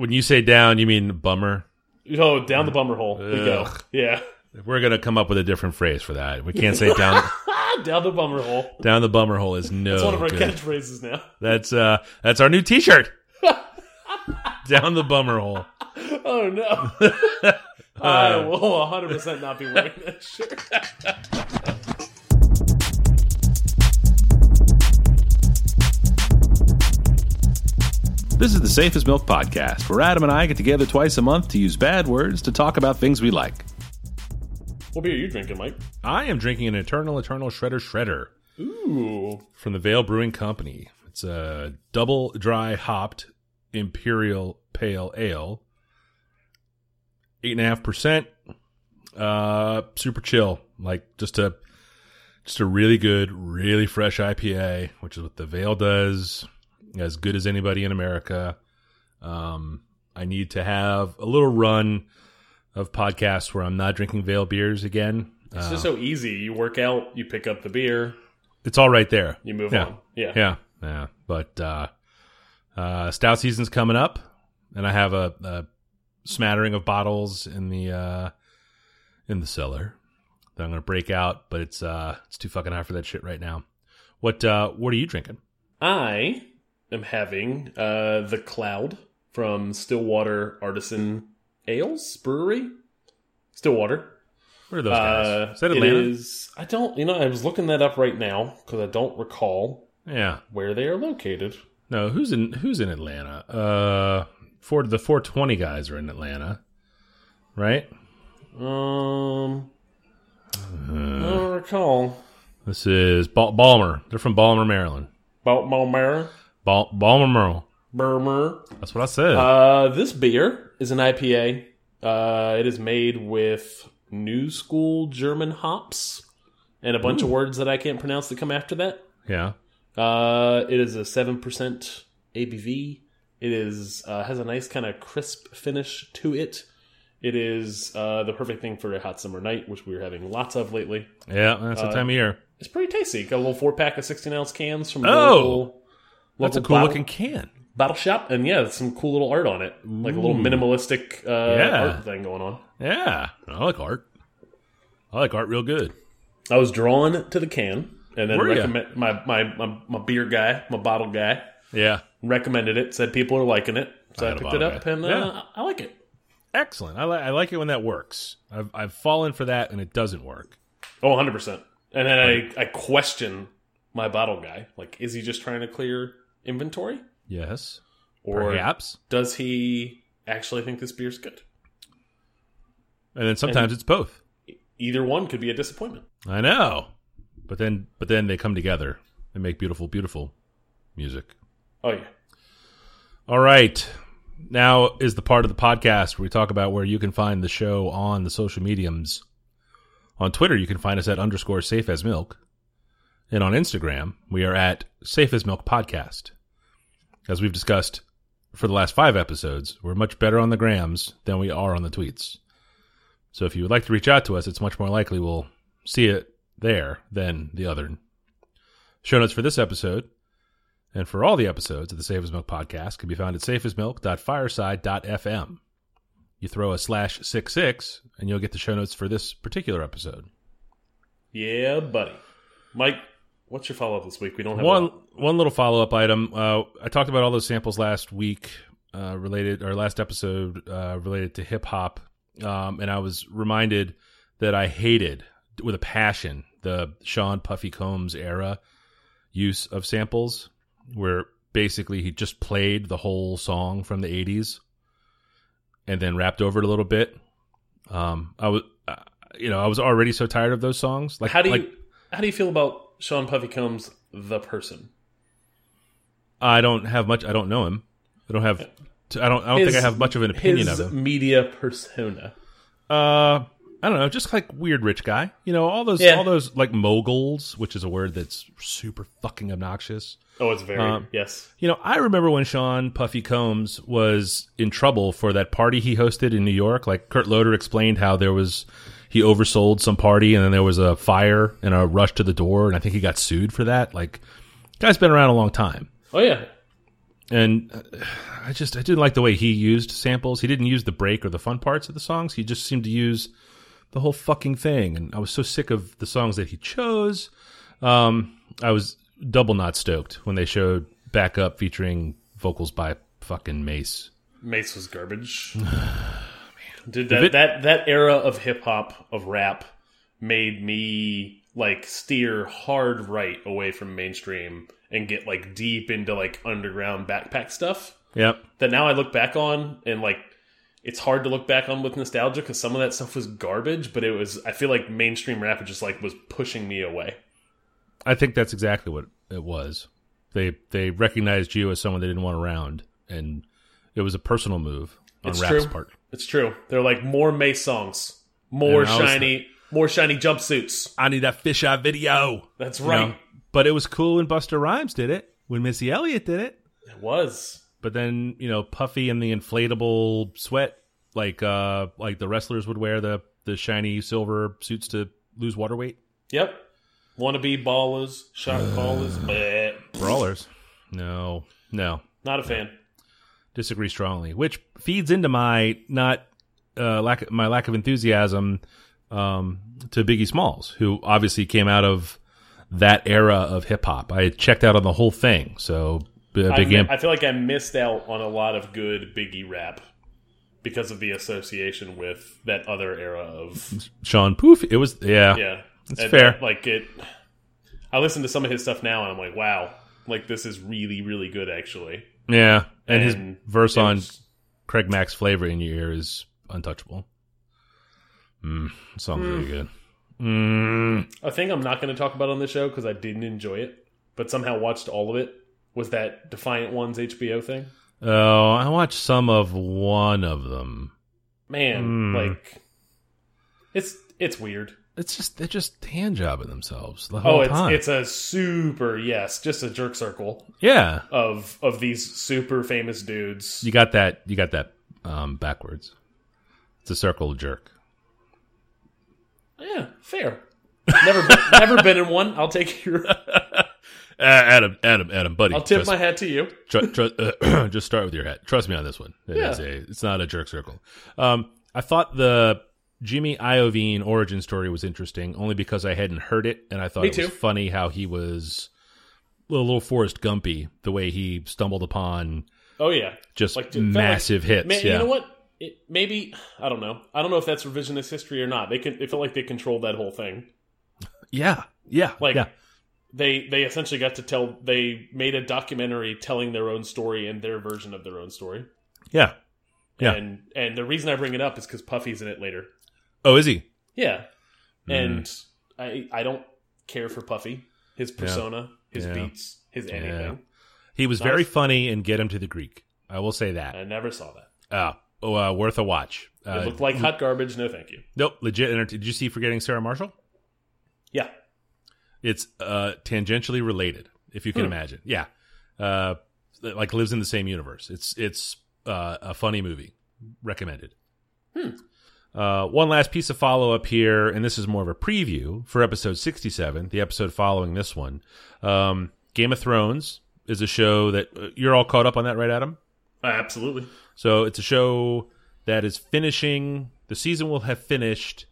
when you say down, you mean bummer. Oh, down the bummer hole we go. Yeah, We're gonna come up with a different phrase for that. We can't say down. down the bummer hole. down the bummer hole is no. It's one of our good. catchphrases now. That's uh, that's our new T-shirt. down the bummer hole. Oh no. I will 100% not be wearing that shirt. This is the Safe as Milk Podcast, where Adam and I get together twice a month to use bad words to talk about things we like. What beer are you drinking, Mike? I am drinking an Eternal Eternal Shredder Shredder Ooh. from the Veil Brewing Company. It's a double dry hopped Imperial Pale Ale, eight and a half percent. Uh, super chill, like just a just a really good, really fresh IPA, which is what the Veil does. As good as anybody in America. Um, I need to have a little run of podcasts where I'm not drinking Veil beers again. It's Uh, just so easy. You work out, you pick up the beer, it's all right there. you move Yeah. on. Yeah. Yeah, yeah. But uh, uh, stout season's coming up, and I have a, a smattering of bottles in the uh, in the cellar that I'm gonna break out. But it's uh, it's too fucking hot for that shit right now. What uh, what are you drinking? I am having uh, the Cloud from Stillwater Artisan Ales Brewery. Stillwater. Where are those guys? Uh, is that Atlanta? is- I don't. You know, I was looking that up right now because I don't recall Yeah. where they are located. No, who's in who's in Atlanta? Uh, for the 420 guys are in Atlanta, right? Um, Uh, I don't recall. This is Bal- Balmer. They're from Balmer, Maryland. Balmera, Bal- Balmer, Maryland. Burmer. That's what I said. Uh, this beer is an IPA. Uh, it is made with new school German hops and a bunch of words that I can't pronounce that come after that. yeah. Uh, it is a seven percent ABV. It is uh, has a nice kind of crisp finish to it. It is uh, the perfect thing for a hot summer night, which we're having lots of lately. Yeah, that's the Uh, time of year. It's pretty tasty. Got a little four pack of sixteen ounce cans from Oh! local, That's a cool bottle- looking can. bottle shop, and yeah, some cool little art on it, like a little minimalistic uh, Yeah. art thing going on. Yeah, I like art. I like art real good. I was drawn to the can, and then recommend my, my my my beer guy, my bottle guy, Yeah, recommended it. Said people are liking it, so I I, picked it up, guy. and uh, Yeah. I like it. excellent. I like I like it when that works. I've I've fallen for that and it doesn't work. Oh, 100 percent. And then I I question my bottle guy, like, is he just trying to clear inventory, Yes, or perhaps. does he actually think this beer's good? And then sometimes it's both. Either one could be a disappointment. I know, but then but then they come together and make beautiful beautiful music. Oh yeah. All right. Now is the part of the podcast where we talk about where you can find the show on the social mediums. On Twitter, you can find us at underscore safe as milk. And on Instagram, we are at safe as milk podcast. As we've discussed for the last five episodes, we're much better on the grams than we are on the tweets. So if you would like to reach out to us, it's much more likely we'll see it there than the other. Show notes for this episode and for all the episodes of the Safe as Milk podcast can be found at safeasmilk.fireside.fm. You throw a slash six six, and you'll get the show notes for this particular episode. Yeah, buddy. Mike, what's your follow up this week? We don't have One one. one little follow up item. Uh, I talked about all those samples last week, uh, related or last episode uh, related to hip hop, um, and I was reminded that I hated with a passion the Sean Puffy Combs era use of samples, where basically he just played the whole song from the '80s and then rapped over it a little bit. Um, I was, uh, you know, I was already so tired of those songs. Like, How do you like, how do you feel about Sean Puffy Combs the person? I don't have much. I don't know him. I don't have. I don't. I don't think I have much of an opinion His of him. media persona. Uh, I don't know. Just like weird rich guy. You know, all those, Yeah. all those like moguls, which is a word that's super fucking obnoxious. Oh, it's very Um, yes. You know, I remember when Sean Puffy Combs was in trouble for that party he hosted in New York. Like Kurt Loder explained how there was he oversold some party and then there was a fire and a rush to the door and I think he got sued for that. Like, guy's been around a long time. Oh yeah. and uh, I just I didn't like the way he used samples. He didn't use the break or the fun parts of the songs. He just seemed to use the whole fucking thing, and I was so sick of the songs that he chose. Um, I was double not stoked when they showed back up featuring vocals by fucking Mase. Mase was garbage. Dude, that, that that era of hip hop of rap made me like steer hard right away from mainstream and get like deep into like underground backpack stuff. Yep. That now I look back on and like it's hard to look back on with nostalgia because some of that stuff was garbage, but it was I feel like mainstream rap just like was pushing me away. I think that's exactly what it was. They they recognized you as someone they didn't want around, and it was a personal move on It's Rap's true. part. It's true. They're like more Mase songs, more And I was- shiny, more shiny jumpsuits. I need that fisheye video. That's you right. know? But it was cool when Busta Rhymes did it, when Missy Elliott did it. It was. But then you know Puffy and the inflatable sweat, like uh like the wrestlers would wear the the shiny silver suits to lose water weight. Yep. Wannabe ballers, shot callers. bleh. Brawlers. No, no, Not a fan. Disagree strongly. Which feeds into my not uh, lack my lack of enthusiasm um, to Biggie Smalls, who obviously came out of that era of hip hop. I checked out on the whole thing, so uh, I. I feel like I missed out on a lot of good Biggie rap because of the association with that other era of Sean Poof. It was yeah, yeah. That's fair. like it, I listen to some of his stuff now, and I'm like, wow, like this is really, really good, actually. yeah. And, his verse on was- Craig Mack's "Flavor in Your Ear" is untouchable. Mm, song's really good. Mm, A thing I'm not going to talk about on the show because I didn't enjoy it, but somehow watched all of it. Was that Defiant One's HBO thing? oh, I watched some of one of them. Man, Hmm. like it's it's weird. It's just they're just hand jobbing themselves the whole Oh, it's time. it's a super yes, just a jerk circle yeah, of of these super famous dudes. you got that. You got that um, backwards. It's a circle jerk. Yeah, fair. Never been, never been in one. I'll take your. Uh, Adam, Adam, Adam, buddy. I'll tip trust- my hat to you. tr- tr- uh, just start with your hat. Trust me on this one. It Yeah. is a, it's not a jerk circle. Um, I thought the Jimmy Iovine origin story was interesting only because I hadn't heard it, and I thought Me it was funny how he was a little, little Forrest Gumpy the way he stumbled upon Oh yeah, just Like, dude, felt like- massive hits. man. yeah, You know what? It, maybe I don't know. I don't know if that's revisionist history or not. They can. They feel like they controlled that whole thing. yeah, yeah, Like yeah. they they essentially got to tell. They made a documentary telling their own story and their version of their own story. Yeah. Yeah. And and the reason I bring it up is because Puffy's in it later. Oh, is he? Yeah. Mm. And I I don't care for Puffy, his persona, his Yeah. beats, his anything. He was Nice. very funny in Get Him to the Greek. I will say that. I never saw that. Uh, oh, uh, worth a watch. It Uh, looked like hot garbage. No, thank you. nope, legit. Did you see Forgetting Sarah Marshall? Yeah. It's uh, tangentially related, if you can Hmm. imagine. Yeah, uh, like lives in the same universe. It's it's uh, a funny movie. Recommended. Hmm. Uh, one last piece of follow up here, and this is more of a preview for episode 67, the episode following this one. Um, Game of Thrones is a show that uh, you're all caught up on that, right, Adam? Uh, absolutely. So it's a show that is finishing. The season will have finished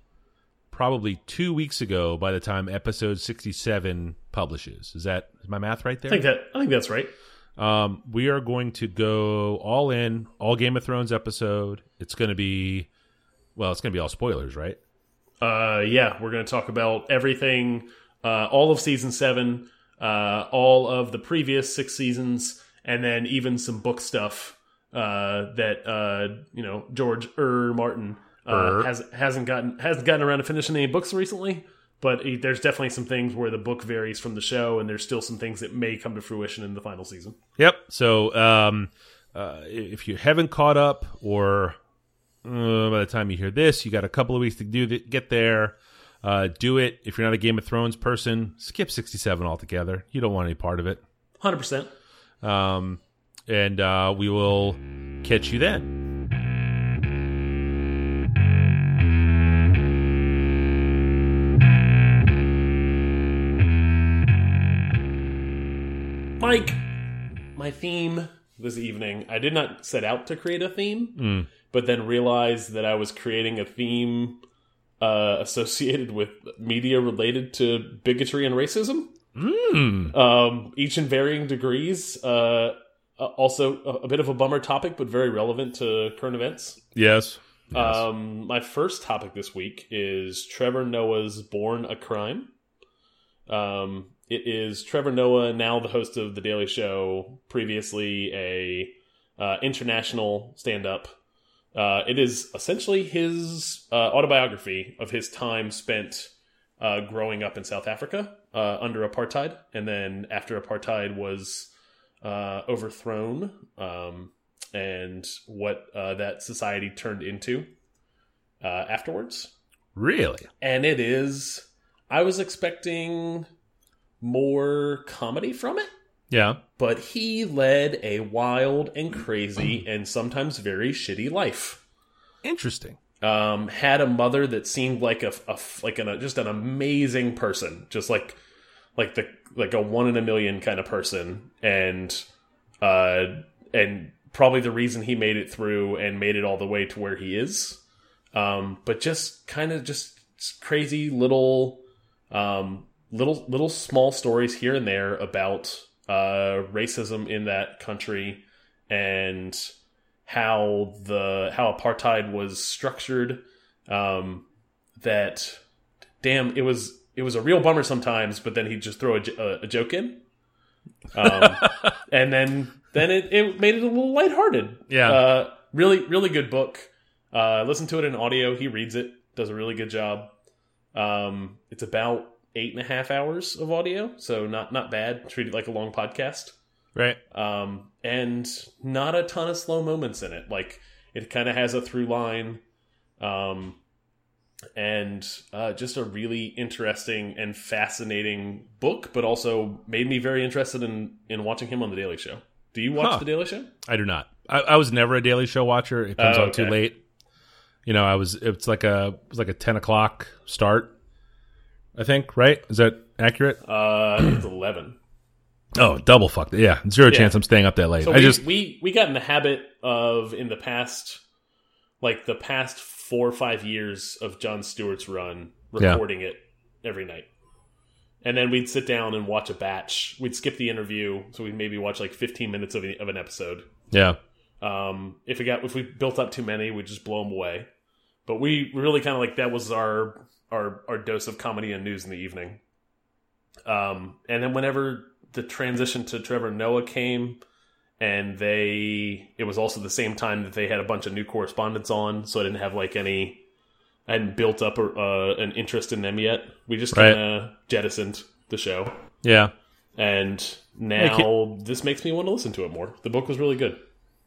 probably two weeks ago by the time episode 67 publishes. Is that is my math right there? I think that I think that's right. Um, we are going to go all in, all Game of Thrones episode. It's going to be, well, it's going to be all spoilers, right? Uh, yeah, we're going to talk about everything, uh, all of season seven, uh, all of the previous six seasons, and then even some book stuff uh, that uh, you know George R. Martin uh, Er. has hasn't gotten hasn't gotten around to finishing any books recently. But he, there's definitely some things where the book varies from the show, and there's still some things that may come to fruition in the final season. Yep. So um, uh, if you haven't caught up, or uh, by the time you hear this, you got a couple of weeks to do th get there. Uh, do it. If you're not a Game of Thrones person, skip 67 altogether. You don't want any part of it. Hundred percent. Um, and uh, we will catch you then. Mike, my theme this evening. I did not set out to create a theme, Mm. But then realized that I was creating a theme uh, associated with media related to bigotry and racism, Mm. um, each in varying degrees. Uh, uh, also, a, a bit of a bummer topic, but very relevant to current events. Yes. Yes. Um, my first topic this week is Trevor Noah's Born a Crime. Um, it is Trevor Noah, now the host of The Daily Show, previously a uh, international stand up. Uh, it is essentially his uh, autobiography of his time spent uh, growing up in South Africa uh, under apartheid, and then after apartheid was uh, overthrown, um, and what uh, that society turned into uh, afterwards. really? And it is, I was expecting more comedy from it, Yeah. but he led a wild and crazy and sometimes very shitty life. Interesting. Um, had a mother that seemed like a, a like an, just an amazing person, just like like the like a one in a million kind of person, and uh, and probably the reason he made it through and made it all the way to where he is. Um, but just kind of just crazy little um, little little small stories here and there about uh, racism in that country and how the how apartheid was structured. Um, that damn, it was it was a real bummer sometimes, but then he'd just throw a joke in, um, and then then it, it made it a little lighthearted. Yeah. uh, really really good book. Uh, listen to it in audio. He reads it, does a really good job. Um, it's about eight and a half hours of audio, so not not bad. Treat it like a long podcast Right. um, and not a ton of slow moments in it. Like it kind of has a through line, um, and uh, just a really interesting and fascinating book. But also made me very interested in in watching him on the Daily Show. Do you watch Huh. the Daily Show? I do not. I, I was never a Daily Show watcher. It comes Oh, on too late. You know, I was. It's like a. It was like a ten o'clock start. I think. Right? Is that accurate? Uh, it's eleven. Oh, double fucked. Yeah, zero Yeah. chance I'm staying up that late. So I we, just. we we got in the habit of in the past, like the past four or five years of Jon Stewart's run, Yeah. recording it every night, and then we'd sit down and watch a batch. We'd skip the interview, so we'd maybe watch like fifteen minutes of, of an episode. Yeah. Um, if we got if we built up too many, we'd just blow them away. But we really kind of like that was our our our dose of comedy and news in the evening. Um, and then whenever the transition to Trevor Noah came, and they it was also the same time that they had a bunch of new correspondents on, so I didn't have like any. I hadn't built up a, uh, an interest in them yet. We just kind of jettisoned the show, Yeah. and now this makes me want to listen to it more. The book was really good.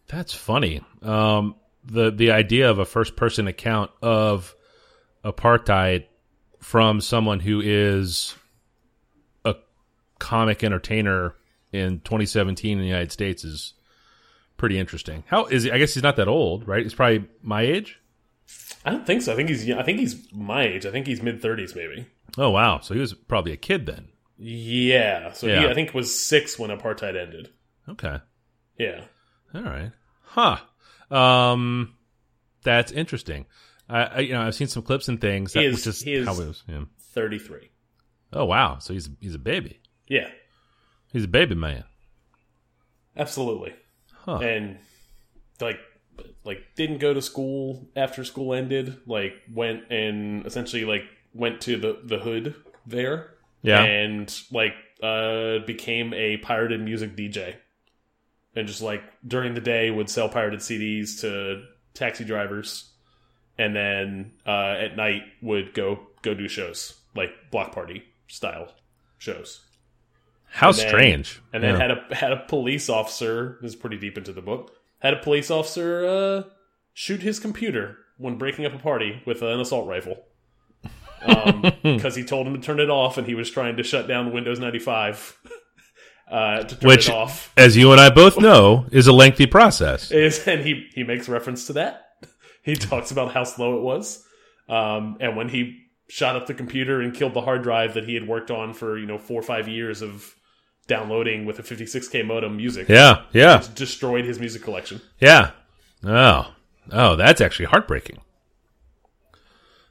That's funny. Um, the the idea of a first person account of apartheid from someone who is a comic entertainer in 2017 in the United States is pretty interesting. How is he? I guess he's not that old, right? He's probably my age. I don't think so. I think he's. I think he's my age. I think he's mid thirties, maybe. Oh wow, so he was probably a kid then. Yeah. So he, I think was six when apartheid ended. Okay, Yeah. all right, huh? Um, that's interesting. I, I you know I've seen some clips and things. He That is- was just he is- how it was. Yeah. Thirty three. Oh wow, so he's he's a baby. Yeah. He's a baby man. Absolutely. Huh. And like, like didn't go to school after school ended. Like went and essentially like went to the the hood there. Yeah. And like uh became a pirated music DJ. And just like during the day would sell pirated CDs to taxi drivers and then uh at night would go go do shows like block party style shows. How and then- strange. And then Yeah. had a had a police officer. This is pretty deep into the book. Had a police officer uh, shoot his computer when breaking up a party with an assault rifle because he told him to turn it off, and he was trying to shut down Windows ninety five uh, to turn Which- it off. as you and I both know, is a lengthy process. Is and he he makes reference to that. He talks about how slow it was, um, and when he shot up the computer and killed the hard drive that he had worked on for you know four or five years of downloading with a 56k modem music. Yeah, yeah, destroyed his music collection. yeah. Oh, oh, that's actually heartbreaking.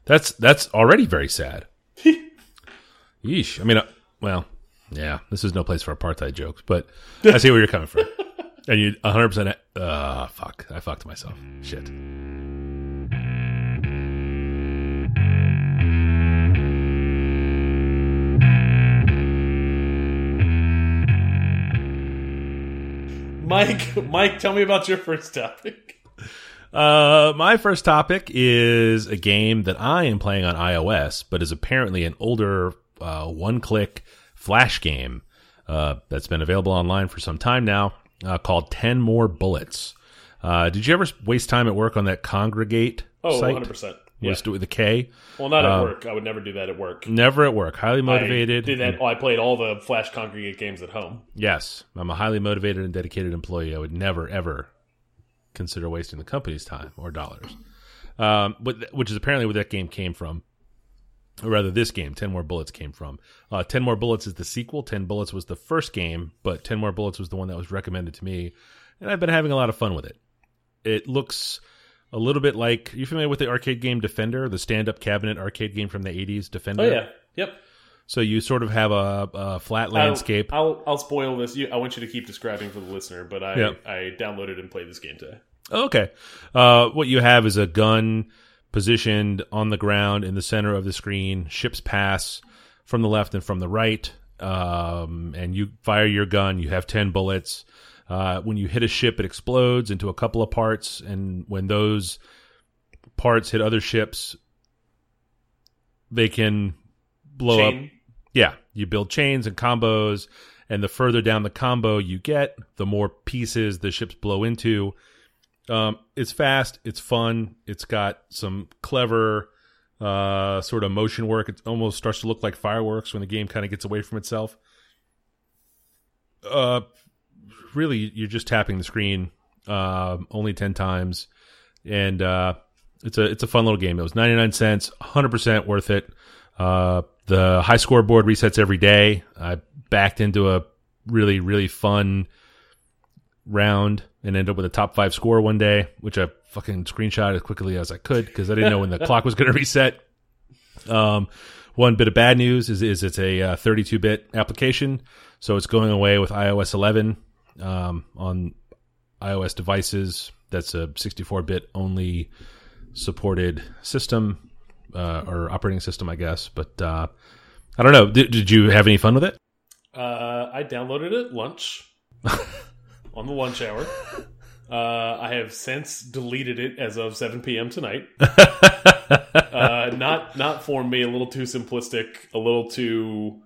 That's that's already very sad. Yeesh. I mean, uh, well, yeah. This is no place for apartheid jokes, but I see where you're coming from. And you 100. percent Uh, fuck. I fucked myself. Shit. Mike, Mike, tell me about your first topic. Uh, my first topic is a game that I am playing on iOS, but is apparently an older uh, one-click flash game uh, that's been available online for some time now, uh, called Ten More Bullets. Uh, did you ever waste time at work on that Kongregate Oh, site? 100%. You Yeah. It with a K. Well, not at work. I would never do that at work. Never at work. Highly I motivated. did that. Oh, I played all the Flash Kongregate games at home. Yes, I'm a highly motivated and dedicated employee. I would never ever consider wasting the company's time or dollars. Um, but which is apparently where that game came from, or rather, this game, Ten More Bullets, came from. Uh, Ten More Bullets is the sequel. Ten Bullets was the first game, but Ten More Bullets was the one that was recommended to me, and I've been having a lot of fun with it. It looks a little bit like you familiar with the arcade game Defender, the stand-up cabinet arcade game from the '80s, Defender. Oh yeah, yep. So you sort of have a, a flat landscape. I'll, I'll I'll spoil this. You, I want you to keep describing for the listener, but I Yeah. I downloaded and played this game today. Okay. Uh, what you have is a gun positioned on the ground in the center of the screen. Ships pass from the left and from the right. Um, and you fire your gun. You have 10 bullets. Uh, when you hit a ship, it explodes into a couple of parts. And when those parts hit other ships, they can blow up yeah, you build chains and combos, and the further down the combo you get, the more pieces the ships blow into. Um, it's fast, it's fun, it's got some clever uh, sort of motion work. It almost starts to look like fireworks when the game kind of gets away from itself. Uh, really, you're just tapping the screen uh, only ten times, and uh, it's a it's a fun little game. It was ninety nine cents, hundred percent worth it. Uh, the high scoreboard resets every day. I backed into a really really fun round and ended up with a top five score one day, which I fucking screenshot as quickly as I could because I didn't know when the clock was going to reset. Um, one bit of bad news is, is it's a 32 bit application, so it's going away with iOS 11 um, on iOS devices. That's a 64 bit only supported system uh, or operating system, I guess. But uh, I don't know. Did, did you have any fun with it? Uh, I downloaded it at lunch on the lunch hour. Uh, I have since deleted it as of 7 p.m. tonight. uh, not not for me, a little too simplistic, a little too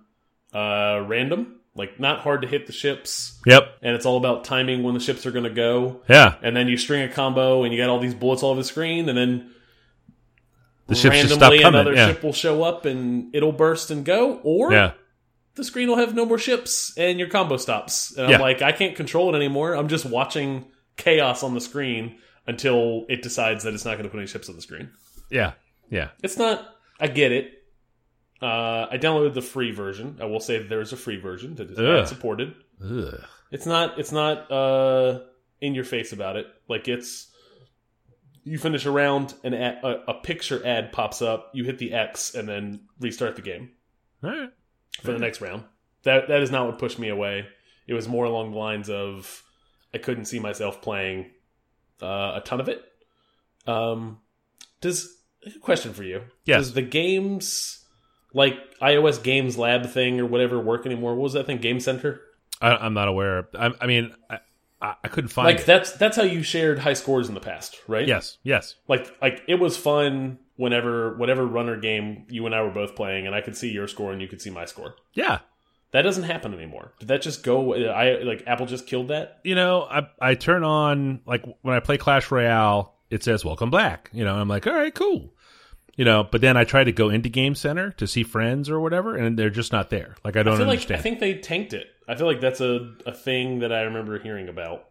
uh, random. Like not hard to hit the ships, Yep. and it's all about timing when the ships are going to go. Yeah. And then you string a combo, and you got all these bullets all over the screen, and then The ships just randomly stop coming. another Yeah. ship will show up, and it'll burst and go, or Yeah. the screen will have no more ships and your combo stops. And Yeah. I'm like, I can't control it anymore. I'm just watching chaos on the screen until it decides that it's not going to put any ships on the screen. Yeah. Yeah. It's not. I get it. Uh, I downloaded the free version. I will say that there is a free version that is not supported. Ugh. It's not. It's not uh, in your face about it. Like it's. You finish a round, and a, a, picture ad pops up. You hit the X, and then restart the game All right. for the next round. That that is not what pushed me away. It was more along the lines of I couldn't see myself playing uh, a ton of it. Um, does question for you? Yes. Does the games like iOS Games Lab thing or whatever work anymore? What was that thing? Game Center? I, I'm not aware. I, I mean, I, I, couldn't find Like it. that's that's how you shared high scores in the past, right? Yes. Yes. Like like it was fun whenever whatever runner game you and I were both playing, and I could see your score and you could see my score. Yeah. That doesn't happen anymore. Did that just go? I like Apple just killed that. You know, I I turn on like when I play Clash Royale, it says "Welcome back." You know, and I'm like, all right, cool. You know, but then I try to go into Game Center to see friends or whatever, and they're just not there. Like I don't I feel understand. like I think they tanked it. I feel like that's a, a thing that I remember hearing about.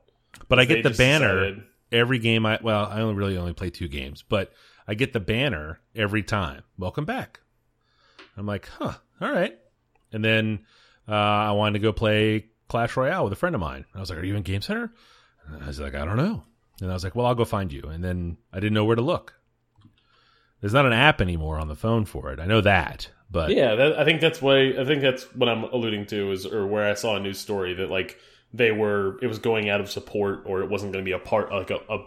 but I get the banner decided- every game. I well, I only really only play two games, but I get the banner every time. Welcome back. I'm like, huh, all right. And then uh, I wanted to go play Clash Royale with a friend of mine. I was like, "Are you in Game Center?" And I was like, "I don't know." And I was like, "Well, I'll go find you." And then I didn't know where to look. There's not an app anymore on the phone for it. I know that, but Yeah, that, I think that's why I think that's what I'm alluding to is or where I saw a news story that like they were it was going out of support or it wasn't going to be a part like a a,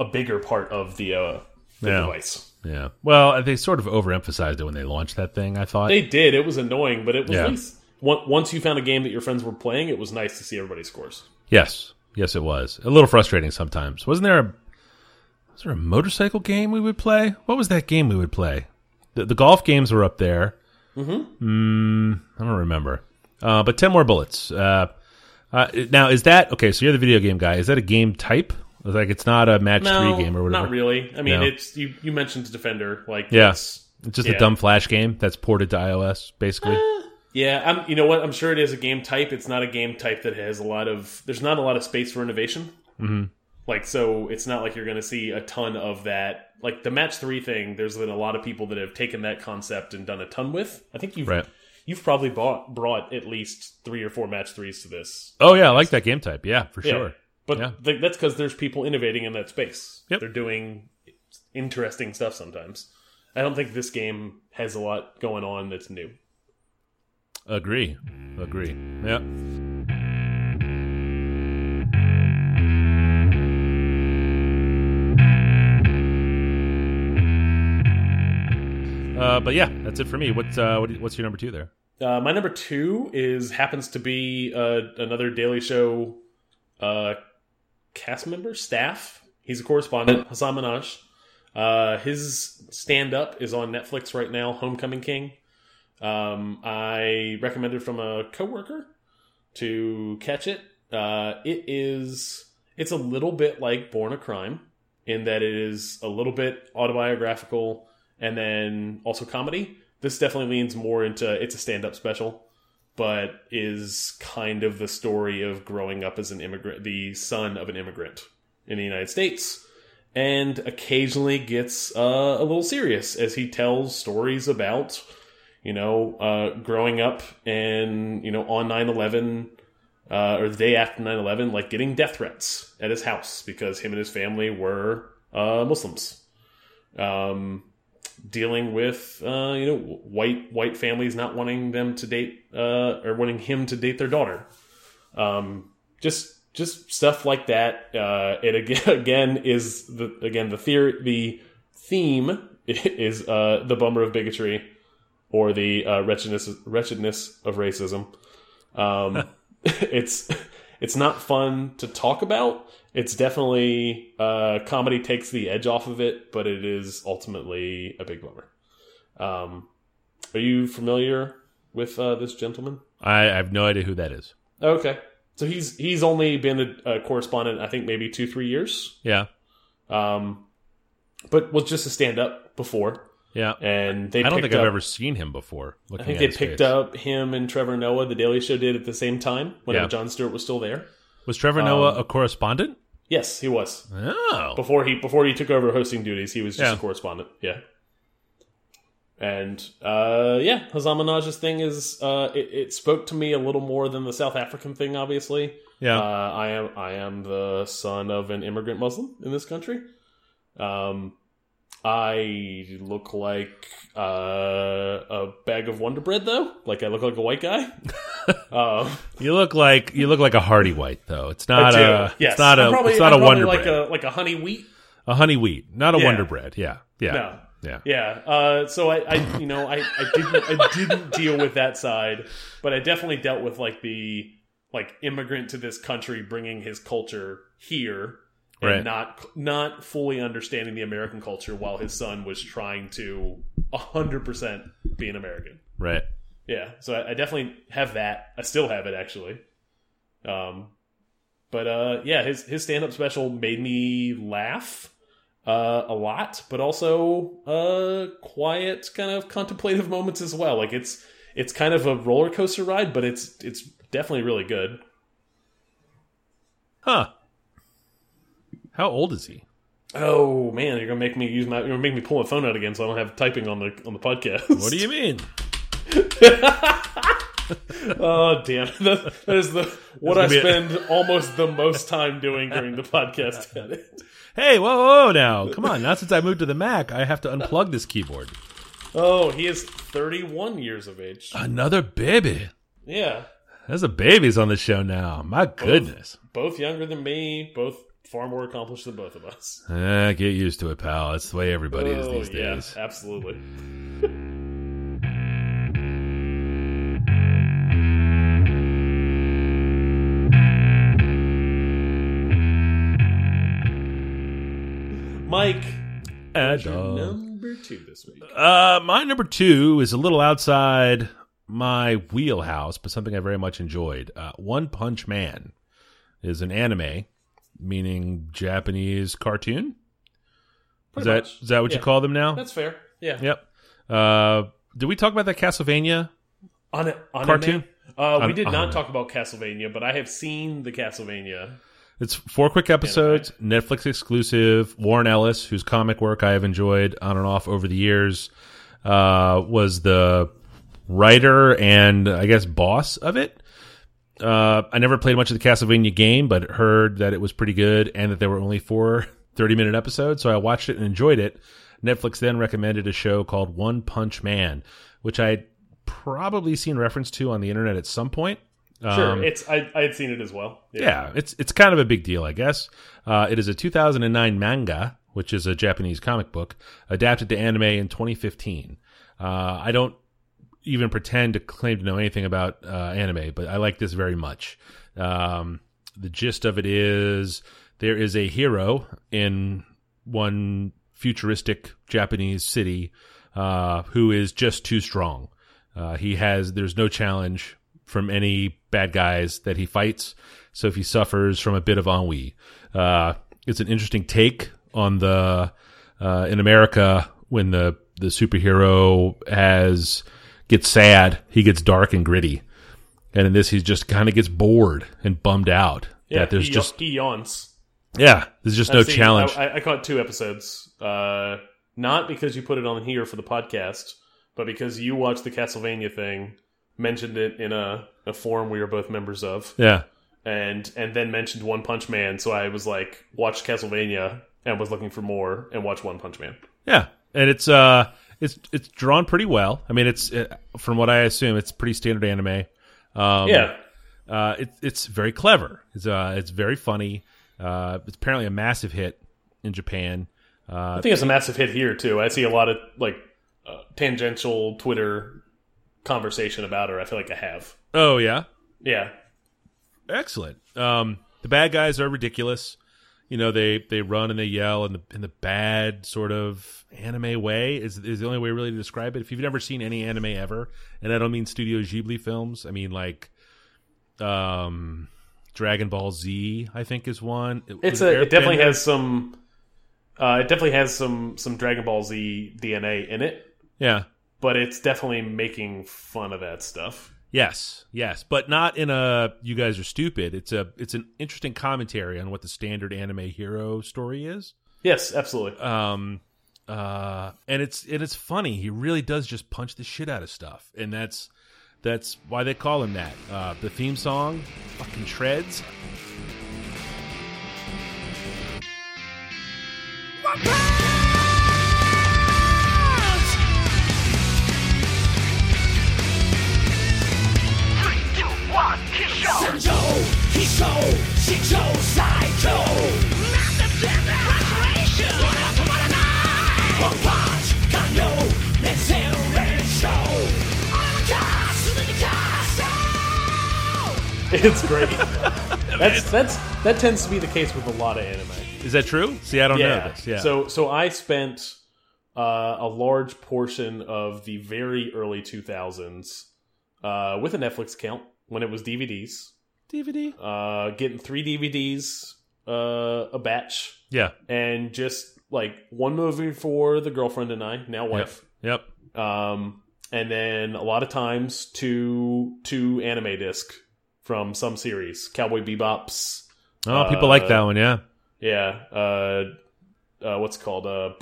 a bigger part of the uh the Yeah. device. yeah. Well, they sort of overemphasized it when they launched that thing. I thought. They did. It was annoying, but it was Yeah. nice. Once once you found a game that your friends were playing, it was nice to see everybody's scores. Yes, yes, it was a little frustrating sometimes. Wasn't there a was there a motorcycle game we would play? What was that game we would play? The, the golf games were up there. Mm-hmm. I don't remember. Uh, but ten more bullets. Uh, uh, now is that okay? So you're the video game guy. Is that a game type? Like it's not a match No, three game or whatever. not really. I mean, No. it's you. You mentioned Defender, like Yeah. it's- just Yeah. a dumb flash game that's ported to iOS, basically. yeah. I'm. You know what? I'm sure it is a game type. It's not a game type that has a lot of. There's not a lot of space for innovation. Mm-hmm. Like so, it's not like you're going to see a ton of that. Like the match three thing. There's been a lot of people that have taken that concept and done a ton with. I think you've Right. you've probably bought brought at least three or four match threes to this. Oh yeah, I like that game type. Yeah, for Yeah. sure. But Yeah. th- that's because there's people innovating in that space. Yep. They're doing interesting stuff sometimes. I don't think this game has a lot going on that's new. Agree. Agree. Yeah. Uh, but yeah, that's it for me. What's uh, what, what's your number two there? Uh, my number two is happens to be uh, another Daily Show uh, cast member, staff. He's a correspondent, Hasan Minhaj. Uh, his stand up is on Netflix right now, Homecoming King. Um, I recommended from a coworker to catch it. It is it's a little bit like Born a Crime in that it is a little bit autobiographical and then also comedy. This definitely leans more into it's a stand up special, but is kind of the story of growing up as an immigrant, the son of an immigrant in the United States, and occasionally gets uh, a little serious as he tells stories about, you know, uh, growing up and, you know, on 9 11 uh, or the day after 9-11 like getting death threats at his house because him and his family were uh, muslims um, dealing with uh, you know white white families not wanting them to date uh, or wanting him to date their daughter. Um, just just stuff like that uh, it again, again is the again the theory the theme is uh, the bummer of bigotry or the uh, wretchedness wretchedness of racism. Um, it's it's not fun to talk about. It's definitely uh, comedy takes the edge off of it, but it is ultimately a big bummer. Um, are you familiar with uh, this gentleman? I, I have no idea who that is. Okay, so he's he's only been a, a correspondent, I think maybe two three years, Yeah, um, but was just a stand up before, yeah. and they I don't think I've ever seen him before. I think they picked face. up him and Trevor Noah. The Daily Show did at the same time whenever Yeah. Jon Stewart was still there. Was Trevor Noah a correspondent? Yes, he was. Oh, before he before he took over hosting duties, he was just Yeah. a correspondent. Yeah. And uh, yeah, Hasan Minhaj's thing is uh, it, it spoke to me a little more than the South African thing. Obviously, yeah. uh, I am I am the son of an immigrant Muslim in this country. Um, I look like uh, a bag of Wonder Bread, though. Like I look like a white guy. um, you look like you look like a Hardy White though. It's not a. yes, It's not a. I'm probably, it's not I'm a Wonder like Bread. a like a honey wheat. A honey wheat, not a Yeah. Wonder Bread. Yeah, yeah, No. yeah. Yeah. Uh, so I, I, you know, I, I didn't, I didn't deal with that side, but I definitely dealt with like the like immigrant to this country, bringing his culture here, and Right. not not fully understanding the American culture, while his son was trying to hundred percent be an American. Right. Yeah. So I, I definitely have that. I still have it actually. Um, but uh, yeah, his his stand up special made me laugh uh, a lot, but also uh, quiet, kind of contemplative moments as well. Like it's it's kind of a roller coaster ride, but it's it's definitely really good. Huh. How old is he? Oh man, you're gonna make me use my you're gonna make me pull my phone out again, so I don't have typing on the on the podcast. What do you mean? oh damn! That, that is the what I spend almost the most time doing during the podcast. edit. Hey, whoa, whoa, whoa, now. Come on. Now, since I moved to the Mac, I have to unplug this keyboard. Oh, he is 31 years of age. Another baby. Yeah, There's a babies on the show now. My goodness. both younger than me, both far more accomplished than both of us. Eh, get used to it, pal. It's the way everybody is oh these yeah, days. absolutely. Mike, number two this week? Uh, my number two is a little outside my wheelhouse, but something I very much enjoyed. Uh, One Punch Man is an anime, meaning Japanese cartoon. Is Pretty that much. is that what you call them now? That's fair. Yeah. Yep. Uh, did we talk about that Castlevania? On on Cartoon? Uh, we did not talk about Castlevania, but I have seen the Castlevania. It's four quick episodes, Netflix exclusive. Warren Ellis, whose comic work I have enjoyed on and off over the years, uh, was the writer and I guess boss of it. Uh, I never played much of the Castlevania game, but heard that it was pretty good and that there were only four 30 minute episodes. So I watched it and enjoyed it. Netflix then recommended a show called One Punch Man, which I'd probably seen reference to on the internet at some point. Sure, Um, it's I, I had seen it as well. yeah, it's it's kind of a big deal, I guess. Uh, it is a 2009 manga, which is a Japanese comic book, adapted to anime in 2015. Uh, I don't even pretend to claim to know anything about uh, anime, but I like this very much. Um, the gist of it is there is a hero in one futuristic Japanese city uh, who is just too strong. Uh, he has there's no challenge from any bad guys that he fights, so if he suffers from a bit of ennui, uh, it's an interesting take on the uh, in America when the the superhero has gets sad, he gets dark and gritty, and in this he just kind of gets bored and bummed out Yeah, that there's he, just he yawns. yeah there's just no I've seen- challenge. I, I, I caught two episodes. Uh, not because you put it on here for the podcast, but because you watched the Castlevania thing, mentioned it in a, a forum we were both members of, yeah. and and then mentioned One Punch Man. So I was like, watched Castlevania and was looking for more, and watched One Punch Man. Yeah, and it's uh, it's it's drawn pretty well. I mean, it's uh, from what I assume, it's pretty standard anime. Um, yeah, uh, it's it's very clever. It's uh, it's very funny. Uh, it's apparently a massive hit in Japan. Uh, I think it's a massive hit here too. I see a lot of like uh, tangential Twitter conversation about her. I feel like I have. oh yeah, Yeah, excellent. Um, the bad guys are ridiculous. You know, they they run and they yell in the in the bad sort of anime way is is the only way really to describe it. If you've never seen any anime ever, and I don't mean Studio Ghibli films, I mean like um Dragon Ball Z, I think is one. it's a. It definitely has some. Uh, it definitely has some some Dragon Ball Z DNA in it, Yeah. but it's definitely making fun of that stuff. Yes, yes, but not in a you guys are stupid. It's a it's an interesting commentary on what the standard anime hero story is. Yes, absolutely. Um uh and it's and it's funny. He really does just punch the shit out of stuff. And that's that's why they call him that. Uh the theme song fucking shreds. It's great. that's that's that tends to be the case with a lot of anime. Is that true? See, I don't know yeah. this. Yeah. So so I spent uh, a large portion of the very early 2000s uh, with a Netflix account when it was DVDs, DVD? uh, getting three DVDs uh, a batch, Yeah. and just like one movie for the girlfriend and I, now wife. Yep. Um, and then a lot of times two two anime disc from some series, Cowboy Bebop's. Oh, people like that Uh, one, yeah. Yeah, uh, uh, what's it called? Uh,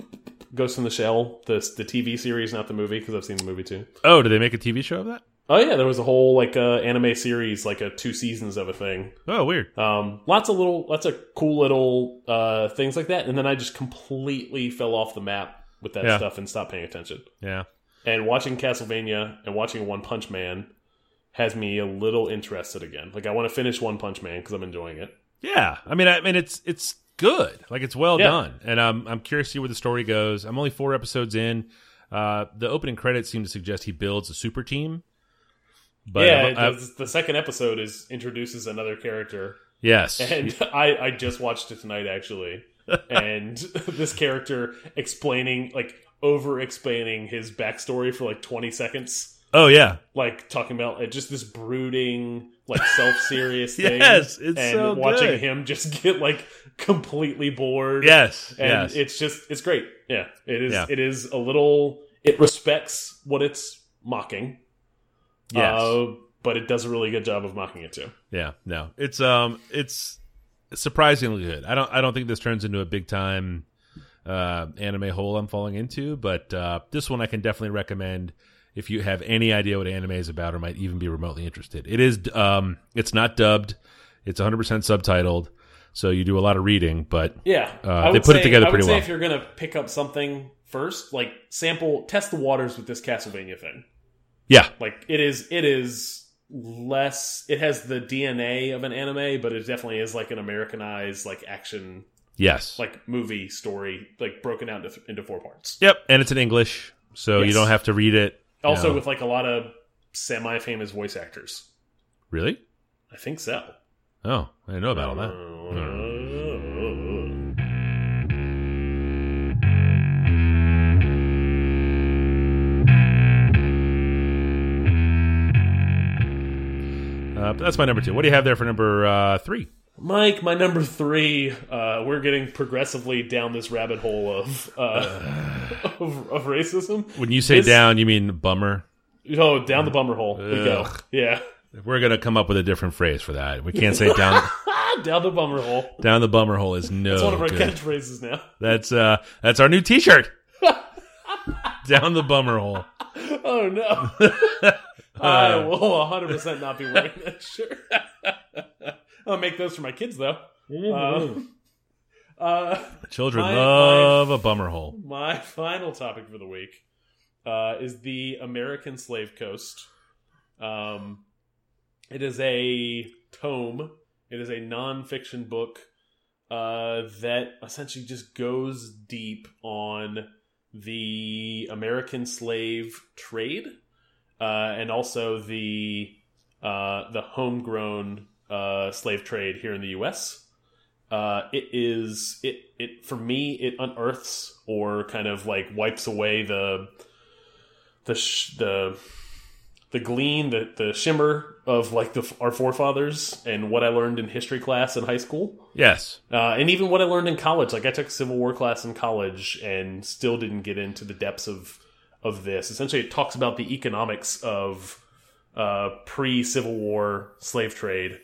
Ghost in the Shell, the the TV series, not the movie, because I've seen the movie too. Oh, did they make a TV show of that? Oh yeah, there was a whole like uh, anime series, like a two seasons of a thing. Oh, weird. Um, lots of little, lots of cool little uh, things like that, and then I just completely fell off the map with that Yeah. stuff and stopped paying attention. Yeah. And watching Castlevania and watching One Punch Man has me a little interested again. Like I want to finish One Punch Man because I'm enjoying it. Yeah, I mean, I mean, it's it's good. Like it's well Yeah. done, and um, I'm curious to see where the story goes. I'm only four episodes in. Uh, the opening credits seem to suggest he builds a super team. But yeah, I've- I've- the second episode is introduces another character, yes, and I I just watched it tonight actually, and this character explaining like over explaining his backstory for like 20 seconds. oh yeah, like talking about uh, just this brooding, like self-serious thing. Yes, it's and so watching good. him just get like completely bored. yes, and yes, it's just it's great. Yeah, it is. Yeah. It is a little. It respects what it's mocking. Yes, uh, but it does a really good job of mocking it too. yeah. No, it's um, it's surprisingly good. I don't, I don't think this turns into a big time uh anime hole I'm falling into, but uh this one I can definitely recommend if you have any idea what anime is about or might even be remotely interested. It is um, it's not dubbed. It's 100% subtitled, so you do a lot of reading, but Yeah, Uh, they put it say- together I would pretty say well. if you're gonna pick up something first, like sample, test the waters with this Castlevania thing. Yeah, like it is it is less it has the dna of an anime but it definitely is like an americanized like action yes, like movie story like broken out into, into four parts yep, and it's in English, so you don't have to read it. also know. with like a lot of semi-famous voice actors really? i think so Oh, I didn't know about all that. Uh, but that's my number two. What do you have there for number uh, three? mike my number three uh, we're getting progressively down this rabbit hole of uh, of, of racism When you say down, you mean bummer. oh down the bummer hole we go yeah We're gonna come up with a different phrase for that. We can't say down down the bummer hole down the bummer hole is no it's one of our good. catchphrases now That's uh that's our new T-shirt. down the bummer hole. Oh no! I will 100 percent not be wearing that shirt. I'll make those for my kids though. Uh, uh, Children My- love a bummer hole. my final topic for the week uh, is the American Slave Coast. Um, it is a tome. It is a nonfiction book uh, that essentially just goes deep on the American slave trade uh, and also the uh, the homegrown uh, slave trade here in the U.S. Uh, it is it it for me it unearths or kind of like wipes away the the sh the the gleam the the shimmer of like the our forefathers and what I learned in history class in high school Yes. uh, and even what I learned in college. Like I took a Civil War class in college and still didn't get into the depths of of this. Essentially, it talks about the economics of uh, pre Civil War slave trade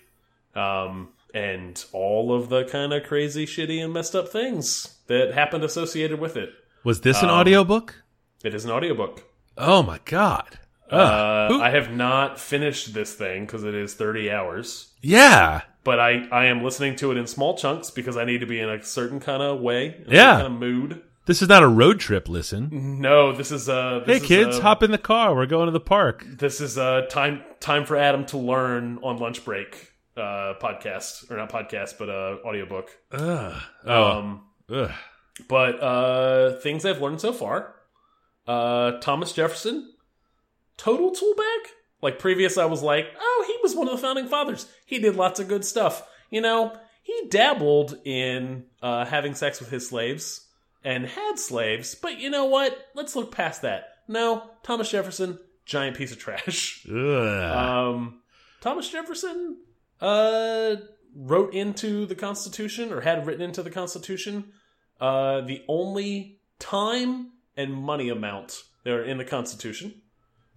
um, and all of the kind of crazy, shitty, and messed up things that happened associated with it. Was this an Um, audiobook? It is an audiobook. Oh my god. Uh, I have not finished this thing because it is 30 hours. yeah. But I, I am listening to it in small chunks because I need to be in a certain kind of way, Yeah. certain kind of mood. This is not a road trip, listen. No, this is uh Hey is, kids, uh, hop in the car. We're going to the park. This is uh time time for Adam to learn on lunch break uh podcast or not podcast but uh audiobook. Ugh. Oh. Um ugh. but uh things I've learned so far. Uh Thomas Jefferson total tool bag. Like previous I was like, "Oh, he was one of the founding fathers. He did lots of good stuff." You know, he dabbled in uh having sex with his slaves and had slaves, but you know what? Let's look past that. No, Thomas Jefferson, giant piece of trash. Um, Thomas Jefferson uh, wrote into the Constitution or had written into the Constitution uh, the only time and money amount that are in the Constitution.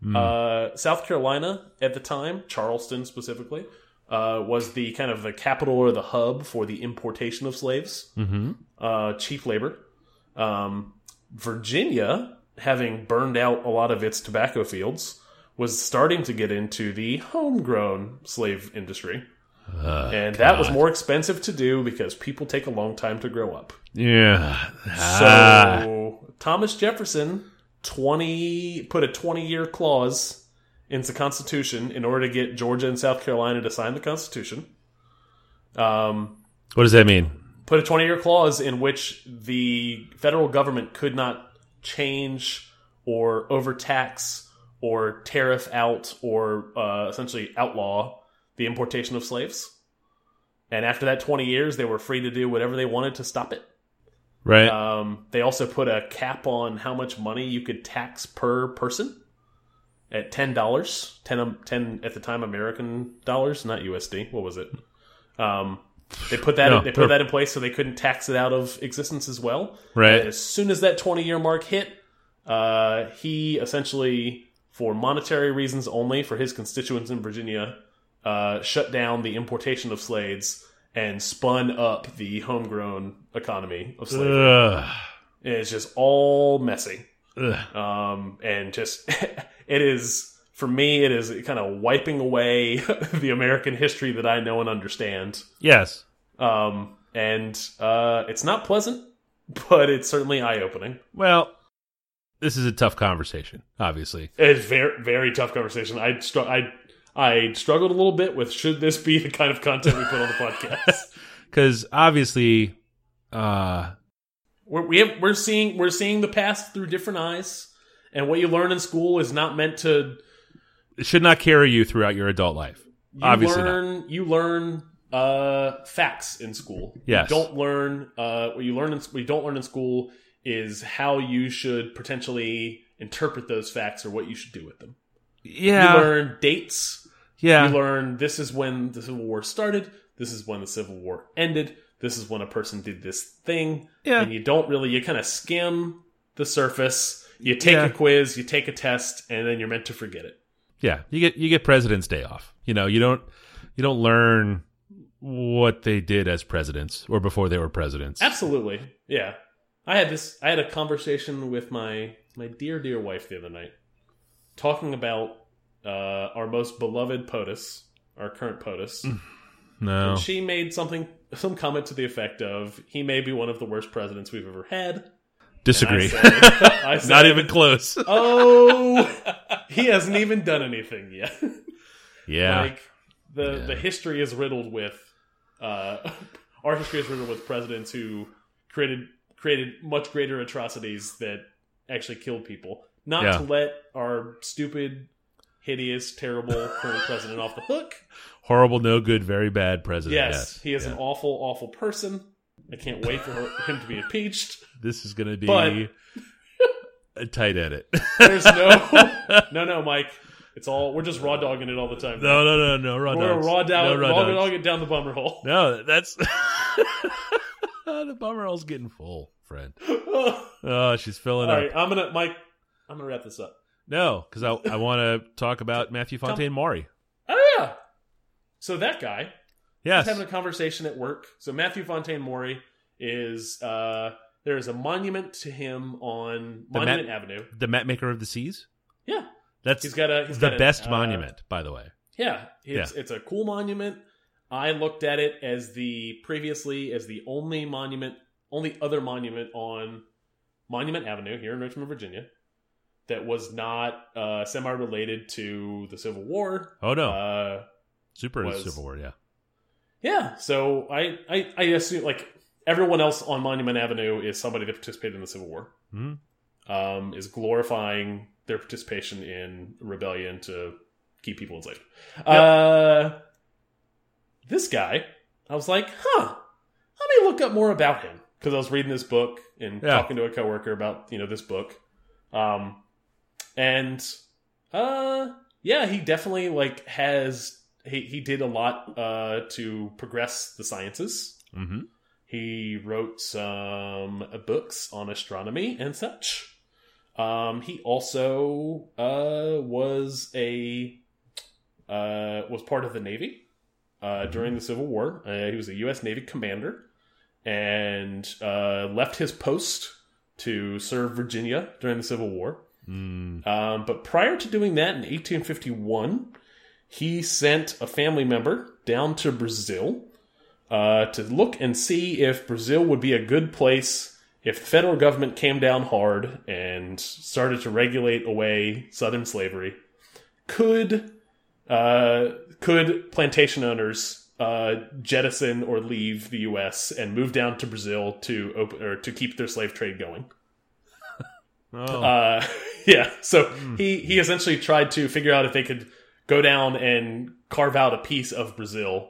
Hmm. Uh, South Carolina at the time, Charleston specifically, uh, was the kind of the capital or the hub for the importation of slaves mm-hmm. uh, cheap labor. Um, Virginia, having burned out a lot of its tobacco fields, was starting to get into the homegrown slave industry. And that was more expensive to do because people take a long time to grow up. yeah. So Ah. Thomas Jefferson 20 put a 20 year clause into the Constitution in order to get Georgia and South Carolina to sign the Constitution. Um, what does that mean? Put a 20 year clause in which the federal government could not change or overtax or tariff out or uh, essentially outlaw the importation of slaves. And after that 20 years, they were free to do whatever they wanted to stop it. Right. Um, they also put a cap on how much money you could tax per person at ten dollars, 10, 10 at the time American dollars, not USD. What was it? Um, they put that No, they put that in place so they couldn't tax it out of existence as well. Right. And as soon as that twenty year mark hit, uh, he essentially, for monetary reasons only, for his constituents in Virginia, uh, shut down the importation of slaves and spun up the homegrown economy of slavery. Ugh. It's just all messy. Um, and just, it is, for me, it is kind of wiping away the American history that I know and understand. Yes. Um, and uh, it's not pleasant, but it's certainly eye opening. Well, this is a tough conversation, obviously. It's very, very tough conversation. I, I, I struggled a little bit with should this be the kind of content we put on the podcast? Because obviously, uh, we're, we have, we're seeing we're seeing the past through different eyes, and what you learn in school is not meant to it should not carry you throughout your adult life. you Obviously not. you learn uh, facts in school. Yes. You don't learn uh, what you learn in what you don't learn in school is how you should potentially interpret those facts or what you should do with them. Yeah. You learn dates. yeah. You learn this is when the Civil War started. This is when the Civil War ended. This is when a person did this thing. Yeah. And you don't really, you kind of skim the surface. You take Yeah. a quiz, you take a test, and then you're meant to forget it. Yeah, you get you get President's Day off. You know, you don't you don't learn what they did as presidents or before they were presidents. Absolutely. Yeah. I had this I had a conversation with my my dear dear wife the other night talking about uh our most beloved POTUS, our current POTUS. No, And she made something some comment to the effect of he may be one of the worst presidents we've ever had. Disagree. I said- I said, Not even close. Oh, he hasn't even done anything yet. yeah, Like the Yeah. the history is riddled with uh, our history is riddled with presidents who created created much greater atrocities that actually killed people. Not Yeah. to let our stupid, hideous, terrible current president off the hook. horrible, no good, very bad president. Yes, Yes, he is Yeah. an awful, awful person. I can't wait for her, him to be impeached. This is going to be But- a tight edit. There's no, no, no, Mike. It's all we're just raw dogging it all the time. no, no, no, no, raw we're dogs. raw down, no, raw raw dogs. dog it down the bummer hole. No, that's the bummer hole's getting full, friend. Oh, she's filling All up. right, I'm gonna Mike. I'm gonna wrap this up. No, because I, I want to talk about Matthew Fontaine Maury. Oh yeah. So that guy Yes. having a conversation at work. So Matthew Fontaine Maury is uh there is a monument to him on The Monument Avenue. the map maker of the seas. Yeah, That's he's got a he's the got a, best uh, monument, by the way. Yeah, it's it's a cool monument. I looked at it as the previously as the only monument, only other monument on Monument Avenue here in Richmond, Virginia, that was not uh, semi-related to the Civil War. Oh no, Uh, super was- Civil War, yeah. Yeah, so I, I I assume like everyone else on Monument Avenue is somebody that participated in the Civil War. Mhm. Um, is glorifying their participation in rebellion to keep people enslaved. Uh, this guy, I was like, huh, let me look up more about him because I was reading this book and Yeah. talking to a coworker about you know this book, um, and uh, yeah, he definitely like has he he did a lot uh to progress the sciences. hmm He wrote some uh, books on astronomy and such. Um, he also uh, was a uh, was part of the Navy uh, during the Civil War. Uh, he was a U.S. Navy commander and uh, left his post to serve Virginia during the Civil War. Um, but prior to doing that in 1851, he sent a family member down to Brazil uh, to look and see if Brazil would be a good place if the federal government came down hard and started to regulate away Southern slavery. Could uh, could plantation owners uh, jettison or leave the U.S. and move down to Brazil to open or to keep their slave trade going? Oh, Uh, yeah. So he he essentially tried to figure out if they could go down and carve out a piece of Brazil,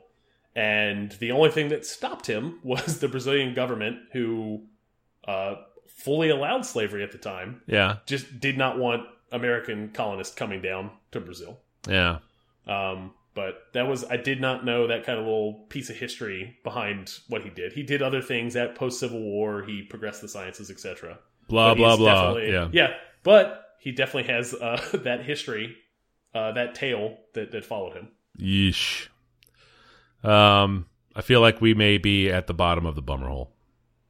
and the only thing that stopped him was the Brazilian government, who uh, fully allowed slavery at the time, yeah, just did not want American colonists coming down to Brazil. yeah. Um, but that was I did not know that kind of little piece of history behind what he did. He did other things at post Civil War. He progressed the sciences, etc. Blah blah blah. Yeah. yeah. But he definitely has uh, that history, uh, that tale that that followed him. Yeesh. Um, I feel like we may be at the bottom of the bummer hole.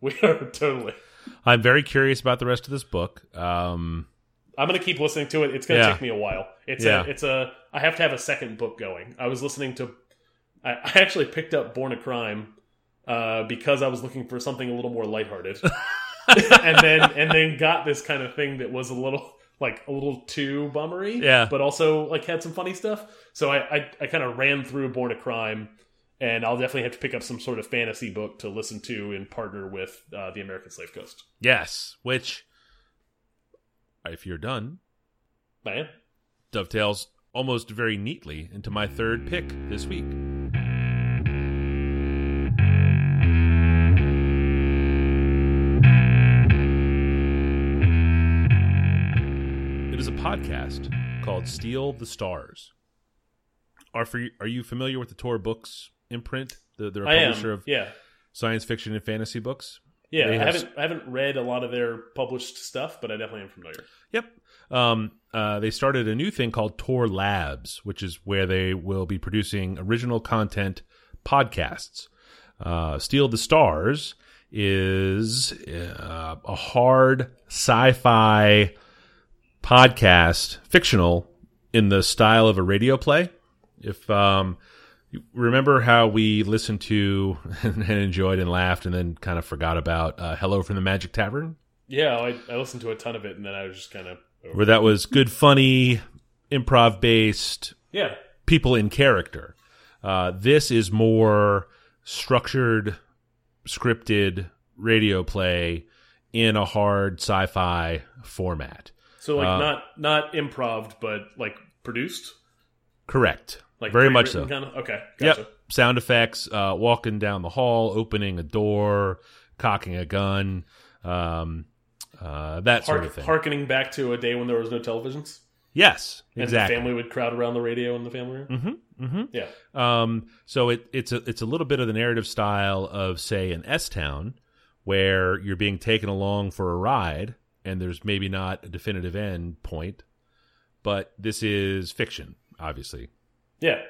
We are totally. I'm very curious about the rest of this book. Um, I'm gonna keep listening to it. It's gonna Yeah. take me a while. It's Yeah. a it's a I have to have a second book going. I was listening to I, I actually picked up Born a Crime uh, because I was looking for something a little more lighthearted. and then and then got this kind of thing that was a little like a little too bummery. Yeah. But also like had some funny stuff. So I I, I kind of ran through Born a Crime and I'll definitely have to pick up some sort of fantasy book to listen to and partner with uh, the American Slave Coast. yes, which, if you're done, Man. dovetails almost very neatly into my third pick this week. Is a podcast called Steal the Stars. Are for are you familiar with the Tor Books imprint? The, they're a I publisher am. of Yeah. science fiction and fantasy books. Yeah, They I have- haven't I haven't read a lot of their published stuff, but I definitely am familiar. Yep. Um, uh, they started a new thing called Tor Labs, which is where they will be producing original content podcasts. Uh, Steal the Stars is uh, a hard sci-fi podcast, fictional in the style of a radio play. If um, you remember how we listened to and enjoyed and laughed, and then kind of forgot about uh, "Hello from the Magic Tavern." Yeah, I, I listened to a ton of it, and then I was just kind of where that was good, funny, improv based, yeah, people in character. Uh, this is more structured, scripted radio play in a hard sci fi format. So like Uh, not not improv, but like produced, Correct. like Very much so. Kind of okay, gotcha. Yep. Sound effects, uh, walking down the hall, opening a door, cocking a gun, um, uh, that sort of thing. harkening back to a day when there was no televisions, yes, exactly. and the family would crowd around the radio in the family room. Mm-hmm, mm-hmm. Yeah, Um, so it, it's a it's a little bit of the narrative style of say an S Town, where you're being taken along for a ride, and there's maybe not a definitive end point, but this is fiction, obviously. yeah,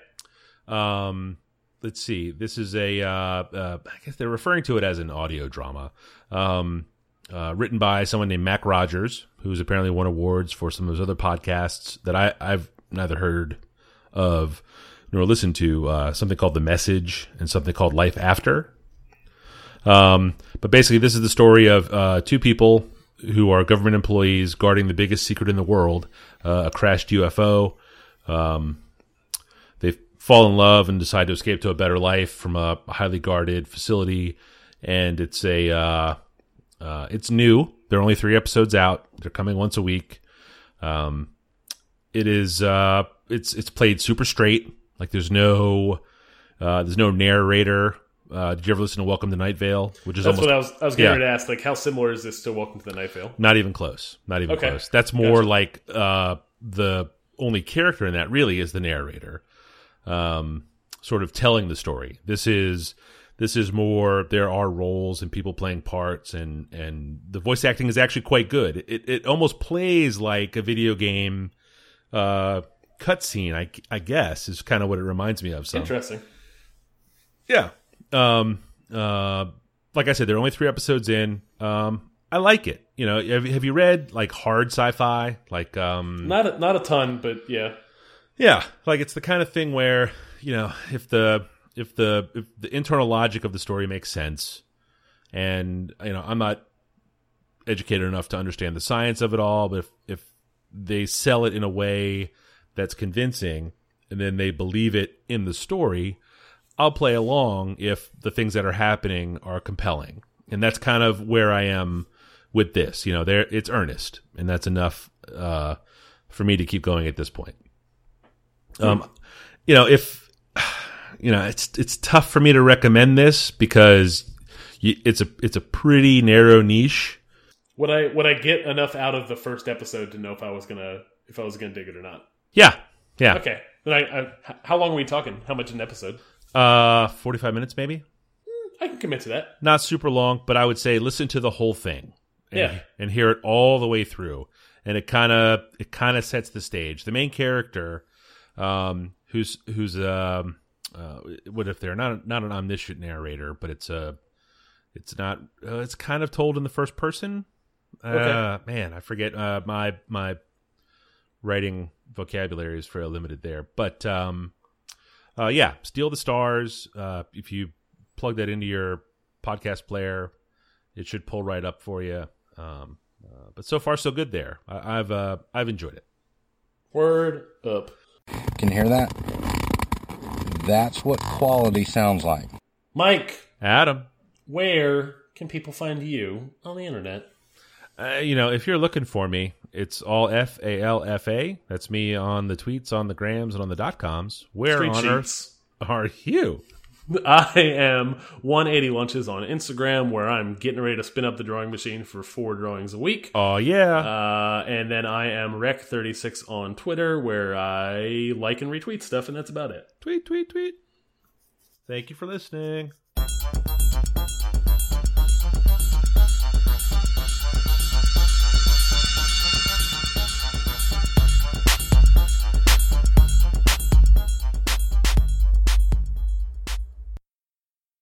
Um, let's see. This is a uh, uh, I guess they're referring to it as an audio drama. Um, uh, written by someone named Mac Rogers, who's apparently won awards for some of those other podcasts that I, I've neither heard of nor listened to. Uh, something called The Message and something called Life After. Um, but basically, this is the story of uh, two people who are government employees guarding the biggest secret in the world, uh, a crashed UFO. Um, they fall in love and decide to escape to a better life from a highly guarded facility. And it's a uh, uh, it's new. There are only three episodes out. They're coming once a week. Um, it is uh, it's it's played super straight. Like there's no uh, there's no narrator. Uh, did you ever listen to Welcome to Night Vale? Which is that's almost what I was. I was getting yeah. ready to ask. Like, how similar is this to Welcome to the Night Vale? not even close. Not even Okay. close. That's more Gotcha. like uh, the only character in that really is the narrator, um, sort of telling the story. This is this is more. There are roles and people playing parts, and and the voice acting is actually quite good. It it almost plays like a video game uh, cutscene. I I guess is kind of what it reminds me of. So Interesting. yeah. Um. Uh. Like I said, there are only three episodes in. Um. I like it. You know, have, have you read like hard sci-fi? Like, um, Not a, not a ton, but yeah. yeah, like it's the kind of thing where you know if the if the if the internal logic of the story makes sense, and you know I'm not educated enough to understand the science of it all, but if if they sell it in a way that's convincing, and then they believe it in the story, I'll play along if the things that are happening are compelling, and that's kind of where I am with this. You know, there it's earnest, and that's enough uh, for me to keep going at this point. Um, you know, if you know, it's it's tough for me to recommend this because you, it's a it's a pretty narrow niche. Would I would I get enough out of the first episode to know if I was gonna if I was gonna dig it or not? Yeah, yeah. Okay. Then I how long are we talking? How much an episode? Uh, forty five minutes maybe. I can commit to that. Not super long, but I would say listen to the whole thing. And, Yeah. and hear it all the way through, and it kind of it kind of sets the stage. The main character, um, who's who's um, uh, what if they're not not an omniscient narrator, but it's a it's not uh, it's kind of told in the first person. Uh, Okay. man, I forget uh, my my writing vocabulary is fairly limited there, but um, uh, yeah, Steal the Stars. Uh, if you plug that into your podcast player, it should pull right up for you. Um, uh, but so far, so good there. I, I've uh, I've enjoyed it. Word up. Can you hear that? That's what quality sounds like. Mike, Adam, where can people find you on the internet? uh, you know, if you're looking for me, it's all F A L F A. That's me on the tweets, on the grams, and on the dot coms. Where Street on earth are you? I am 180 lunches on Instagram, where I'm getting ready to spin up the drawing machine for four drawings a week. Oh yeah, Uh, and then I am Rec36 on Twitter, where I like and retweet stuff, and that's about it. tweet, tweet, tweet. Thank you for listening.